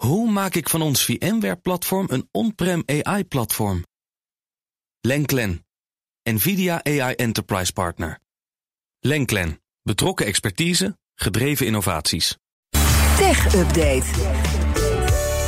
Hoe maak ik van ons VMware-platform een on-prem AI-platform? Lenklen, NVIDIA AI Enterprise Partner. Lenklen, betrokken expertise, gedreven innovaties. Tech Update.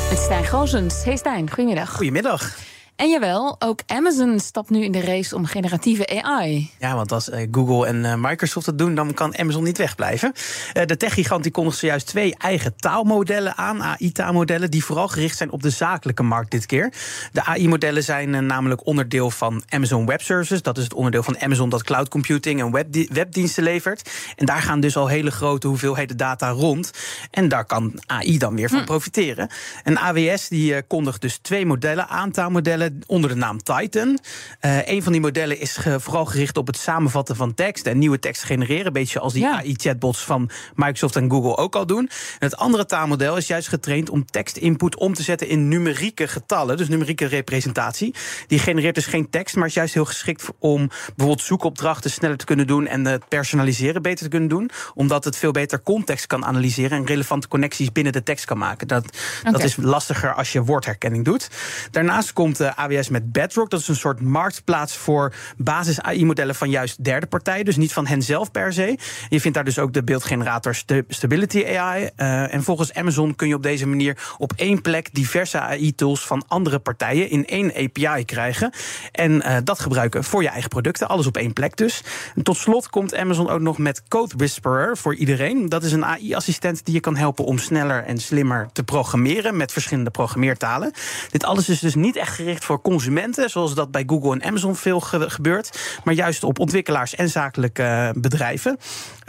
Met Stijn Goosens. Hey Stijn, goedemiddag. Goedemiddag. En jawel, ook Amazon stapt nu in de race om generatieve AI. Ja, want als eh, Google en eh, Microsoft het doen, dan kan Amazon niet wegblijven. Uh, de techgigant die kondigt zojuist twee eigen taalmodellen aan, AI-taalmodellen, die vooral gericht zijn op de zakelijke markt dit keer. De AI-modellen zijn namelijk onderdeel van Amazon Web Services. Dat is het onderdeel van Amazon dat cloud computing en webdi webdiensten levert. En daar gaan dus al hele grote hoeveelheden data rond. En daar kan AI dan weer van hm. profiteren. En AWS die kondigt dus twee modellen aan, taalmodellen onder de naam Titan. Uh, een van die modellen is vooral gericht op het samenvatten van tekst en nieuwe tekst genereren. Een beetje als die AI-chatbots van Microsoft en Google ook al doen. En het andere taalmodel is juist getraind om tekstinput om te zetten in numerieke getallen, dus numerieke representatie. Die genereert dus geen tekst, maar is juist heel geschikt om bijvoorbeeld zoekopdrachten sneller te kunnen doen en het personaliseren beter te kunnen doen, omdat het veel beter context kan analyseren en relevante connecties binnen de tekst kan maken. Dat, dat is lastiger als je woordherkenning doet. Daarnaast komt de AWS met Bedrock. Dat is een soort marktplaats voor basis AI-modellen van juist derde partijen. Dus niet van hen zelf per se. Je vindt daar dus ook de beeldgenerator Stability AI. Uh, en volgens Amazon kun je op deze manier op één plek diverse AI-tools van andere partijen in één API krijgen. En uh, dat gebruiken voor je eigen producten. Alles op één plek dus. En tot slot komt Amazon ook nog met Code Whisperer voor iedereen. Dat is een AI-assistent die je kan helpen om sneller en slimmer te programmeren met verschillende programmeertalen. Dit alles is dus niet echt gericht voor consumenten, zoals dat bij Google en Amazon veel gebeurt, maar juist op ontwikkelaars en zakelijke eh, bedrijven.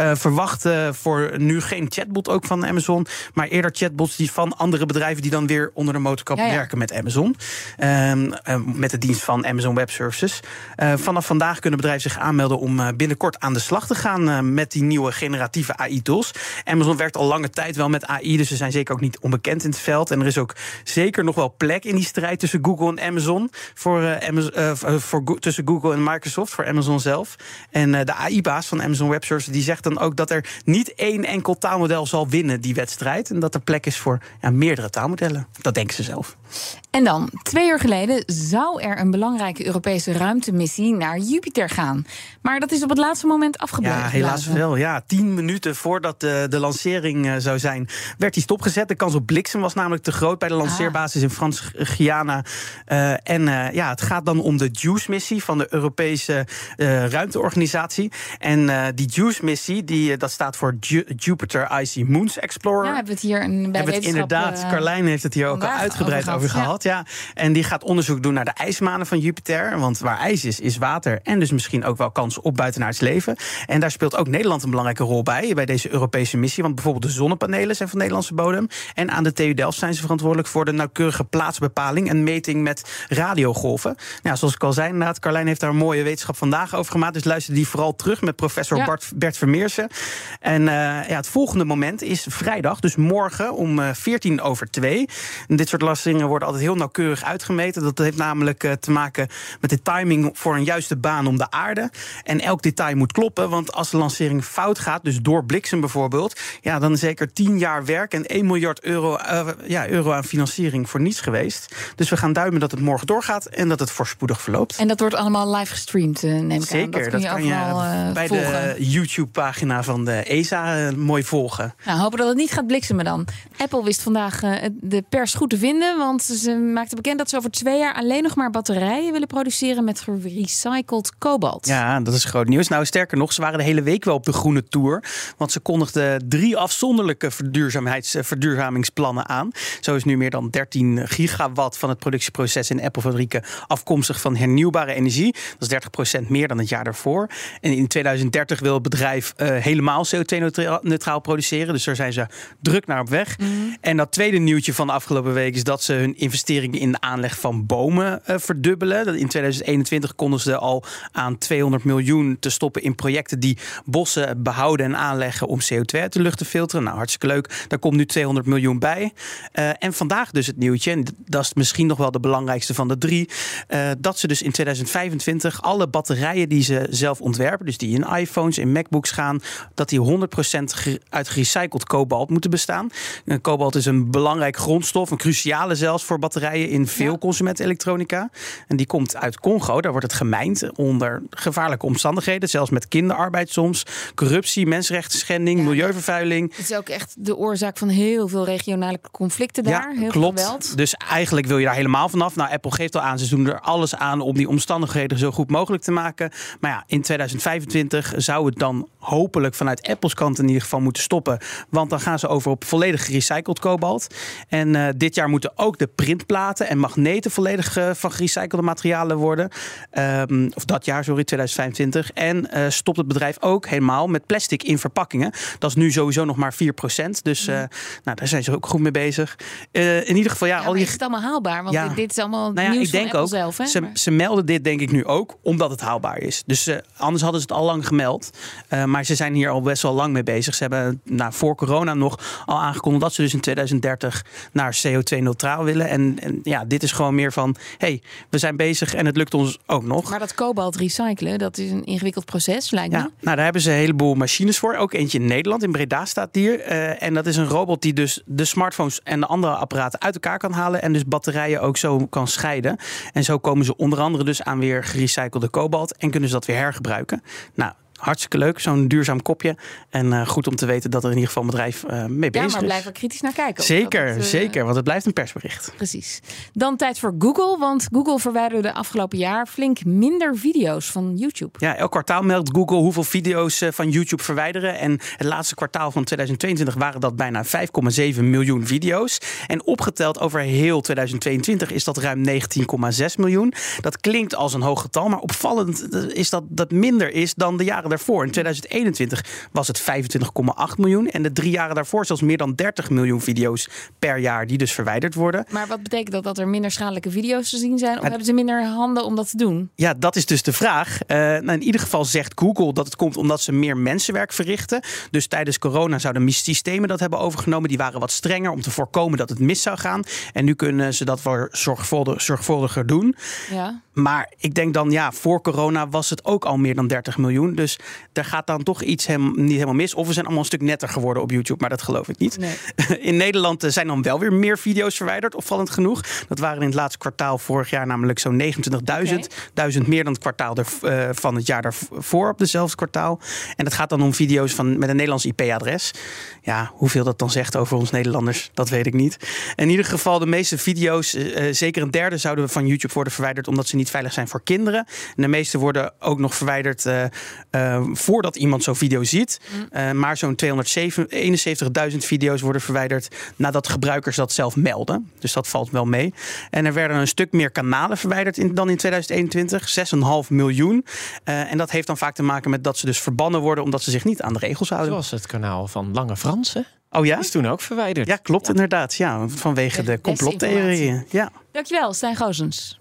Uh, verwacht voor nu geen chatbot ook van Amazon, maar eerder chatbots die van andere bedrijven die dan weer onder de motorkap werken met Amazon. Uh, met de dienst van Amazon Web Services. vanaf vandaag kunnen bedrijven zich aanmelden om binnenkort aan de slag te gaan met die nieuwe generatieve AI-tools. Amazon werkt al lange tijd wel met AI, dus ze zijn zeker ook niet onbekend in het veld. En er is ook zeker nog wel plek in die strijd tussen Google en Amazon voor, Amazon, voor tussen Google en Microsoft, voor Amazon zelf. En de AI-baas van Amazon Web Services die zegt dan ook dat er niet één enkel taalmodel zal winnen die wedstrijd. En dat er plek is voor ja, meerdere taalmodellen. Dat denken ze zelf. En dan, twee uur geleden zou er een belangrijke Europese ruimtemissie naar Jupiter gaan. Maar dat is op het laatste moment afgeblazen. Ja, helaas wel. Ja, tien minuten voordat de, de lancering zou zijn, werd die stopgezet. De kans op bliksem was namelijk te groot bij de lanceerbasis in Frans-Guyana. Uh, en uh, ja, het gaat dan om de JUICE-missie van de Europese ruimteorganisatie. En die JUICE-missie, die, dat staat voor Ju Jupiter Icy Moons Explorer. Ja, hebben we het hier een, bij hebben het inderdaad, Carlijn heeft het hier ook al uitgebreid over, gehad. Ja. En die gaat onderzoek doen naar de ijsmanen van Jupiter. Want waar ijs is, is water. En dus misschien ook wel kans op buitenaards leven. En daar speelt ook Nederland een belangrijke rol bij, bij deze Europese missie. Want bijvoorbeeld de zonnepanelen zijn van Nederlandse bodem. En aan de TU Delft zijn ze verantwoordelijk voor de nauwkeurige plaatsbepaling en meting met radiogolven. Nou, zoals ik al zei, inderdaad, Carlijn heeft daar een mooie wetenschap vandaag over gemaakt. Dus luister die vooral terug met professor ja. Bart, Bert Vermeersen. En uh, ja, het volgende moment is vrijdag, dus morgen om uh, eh, 14 over 2. En dit soort lastingen worden altijd heel nauwkeurig uitgemeten. Dat heeft namelijk uh, te maken met de timing voor een juiste baan om de aarde. En elk detail moet kloppen, want als de lancering fout gaat, dus door bliksem bijvoorbeeld, ja, dan is zeker 10 jaar werk en 1 miljard euro, ja, euro aan financiering voor niets geweest. Dus we gaan duimen dat het morgen doorgaat en dat het voorspoedig verloopt. En dat wordt allemaal live gestreamd, uh, neem ik Zeker, aan. Dat, je, dat kan je uh, bij volgen. de YouTube-pagina van de ESA mooi volgen. Nou, hopen dat het niet gaat bliksemen dan. Apple wist vandaag de pers goed te vinden, want ze maakte bekend dat ze over twee jaar alleen nog maar batterijen willen produceren met gerecycled kobalt. Ja, dat is groot nieuws. Nou, sterker nog, ze waren de hele week wel op de groene tour, want ze kondigden drie afzonderlijke verduurzaamheids, verduurzamingsplannen aan. Zo is nu meer dan 13 gigawatt van het productieproces in Apple-fabrieken afkomstig van hernieuwbare energie. Dat is 30% meer dan het jaar daarvoor. En in 2030 wil het bedrijf uh, helemaal CO2-neutraal produceren. Dus daar zijn ze druk naar op weg. Mhm. En dat tweede nieuwtje van de afgelopen week is dat ze hun investeringen in de aanleg van bomen uh, verdubbelen. In 2021 konden ze al aan 200 miljoen te stoppen in projecten die bossen behouden en aanleggen om CO2 uit de lucht te filteren. Nou, hartstikke leuk. Daar komt nu 200 miljoen bij. Uh, en vandaag dus het nieuwtje, en dat is misschien nog wel de belangrijkste van de drie, uh, dat ze dus in 2025 alle batterijen die ze zelf ontwerpen, dus die in iPhones, in MacBooks gaan, dat die 100% uit gerecycled kobalt moeten bestaan. En kobalt is een belangrijk grondstof, een cruciale zelfs voor batterijen in veel ja. consumentenelektronica. En die komt uit Congo, daar wordt het gemijnd onder gevaarlijke omstandigheden, zelfs met kinderarbeid soms, corruptie, mensenrechten schending, ja. milieuvervuiling. Het is ook echt de oorzaak van heel veel regionale conflicten daar. Ja, heel klopt. Geweld. Dus eigenlijk wil je daar helemaal vanaf. Nou, Apple geeft al aan, ze doen er alles aan om die omstandigheden zo goed mogelijk te maken. Maar ja, in 2025 zou het dan hopelijk vanuit Apples kant in ieder geval moeten stoppen. Want dan gaan ze over op volledig gerecycled kobalt. En uh, dit jaar moeten ook de printplaten en magneten volledig uh, van gerecyclede materialen worden. Um, of dat jaar, sorry, 2025. En uh, stopt het bedrijf ook helemaal met plastic in verpakkingen. Dat is nu sowieso nog maar 4%. Dus mm. nou, daar zijn ze ook goed mee bezig. in ieder geval, ja, ja al die... Is het allemaal haalbaar? Want ja. dit is allemaal nou ja, nieuws ik denk ook, zelf. Hè? Ze, ze, melden dit denk ik nu ook, omdat het haalbaar is. Dus anders hadden ze het al lang gemeld. Uh, maar ze zijn hier al best wel lang mee bezig. Ze hebben nou, voor corona nog al aangekondigd dat ze dus in 2030 naar CO2-neutraal willen. En, en, ja, dit is gewoon meer van, hey, we zijn bezig en het lukt ons ook nog. Maar dat kobalt recyclen, dat is een ingewikkeld proces, lijkt me. Ja, nou, daar hebben ze een heleboel machines voor. Ook eentje in Nederland, in Breda staat die hier. Uh, en dat is een robot die dus de smartphones en de andere apparaten uit elkaar kan halen. En dus batterijen ook zo kan scheiden. En zo komen ze onder andere dus aan weer gerecyclede kobalt. En kunnen ze dat weer hergebruiken. Nou, hartstikke leuk, zo'n duurzaam kopje. En uh, goed om te weten dat er in ieder geval een bedrijf uh, mee bezig is. Ja, maar blijf er kritisch naar kijken. Zeker, het, uh... zeker, want het blijft een persbericht. Precies. Dan tijd voor Google, want Google verwijderde de afgelopen jaar flink minder video's van YouTube. Ja, elk kwartaal meldt Google hoeveel video's van YouTube verwijderen. En het laatste kwartaal van 2022 waren dat bijna 5,7 miljoen video's. En opgeteld over heel 2022 is dat ruim 19,6 miljoen. Dat klinkt als een hoog getal, maar opvallend is dat dat minder is dan de jaren daarvoor. In 2021 was het 25,8 miljoen. En de drie jaren daarvoor zelfs meer dan 30 miljoen video's per jaar die dus verwijderd worden. Maar wat betekent dat? Dat er minder schadelijke video's te zien zijn? Of hebben ze minder handen om dat te doen? Ja, dat is dus de vraag. Uh, nou in ieder geval zegt Google dat het komt omdat ze meer mensenwerk verrichten. Dus tijdens corona zouden systemen dat hebben overgenomen. Die waren wat strenger om te voorkomen dat het mis zou gaan. En nu kunnen ze dat wel zorgvuldig, zorgvuldiger doen. Ja. Maar ik denk dan, ja, voor corona was het ook al meer dan 30 miljoen. Dus daar gaat dan toch iets hem, niet helemaal mis. Of we zijn allemaal een stuk netter geworden op YouTube, maar dat geloof ik niet. Nee. In Nederland zijn dan wel weer meer video's verwijderd, opvallend genoeg. Dat waren in het laatste kwartaal vorig jaar namelijk zo'n 29.000. Okay. Duizend meer dan het kwartaal er, uh, van het jaar daarvoor op dezelfde kwartaal. En het gaat dan om video's van, met een Nederlands IP-adres. Ja, hoeveel dat dan zegt over ons Nederlanders, dat weet ik niet. In ieder geval, de meeste video's, uh, zeker een derde, zouden van YouTube worden verwijderd omdat ze niet veilig zijn voor kinderen. En de meeste worden ook nog verwijderd uh, uh, voordat iemand zo'n video ziet. Mm. Uh, maar zo'n 271.000 video's worden verwijderd nadat gebruikers dat zelf melden. Dus dat valt wel mee. En er werden een stuk meer kanalen verwijderd in, dan in 2021, 6,5 miljoen. en dat heeft dan vaak te maken met dat ze dus verbannen worden omdat ze zich niet aan de regels houden. Zoals het kanaal van Lange Fransen. Oh ja? Is toen ook verwijderd. Ja, klopt ja. inderdaad. Ja, vanwege de complottheorieën. Ja. Dankjewel, Stijn Goosens.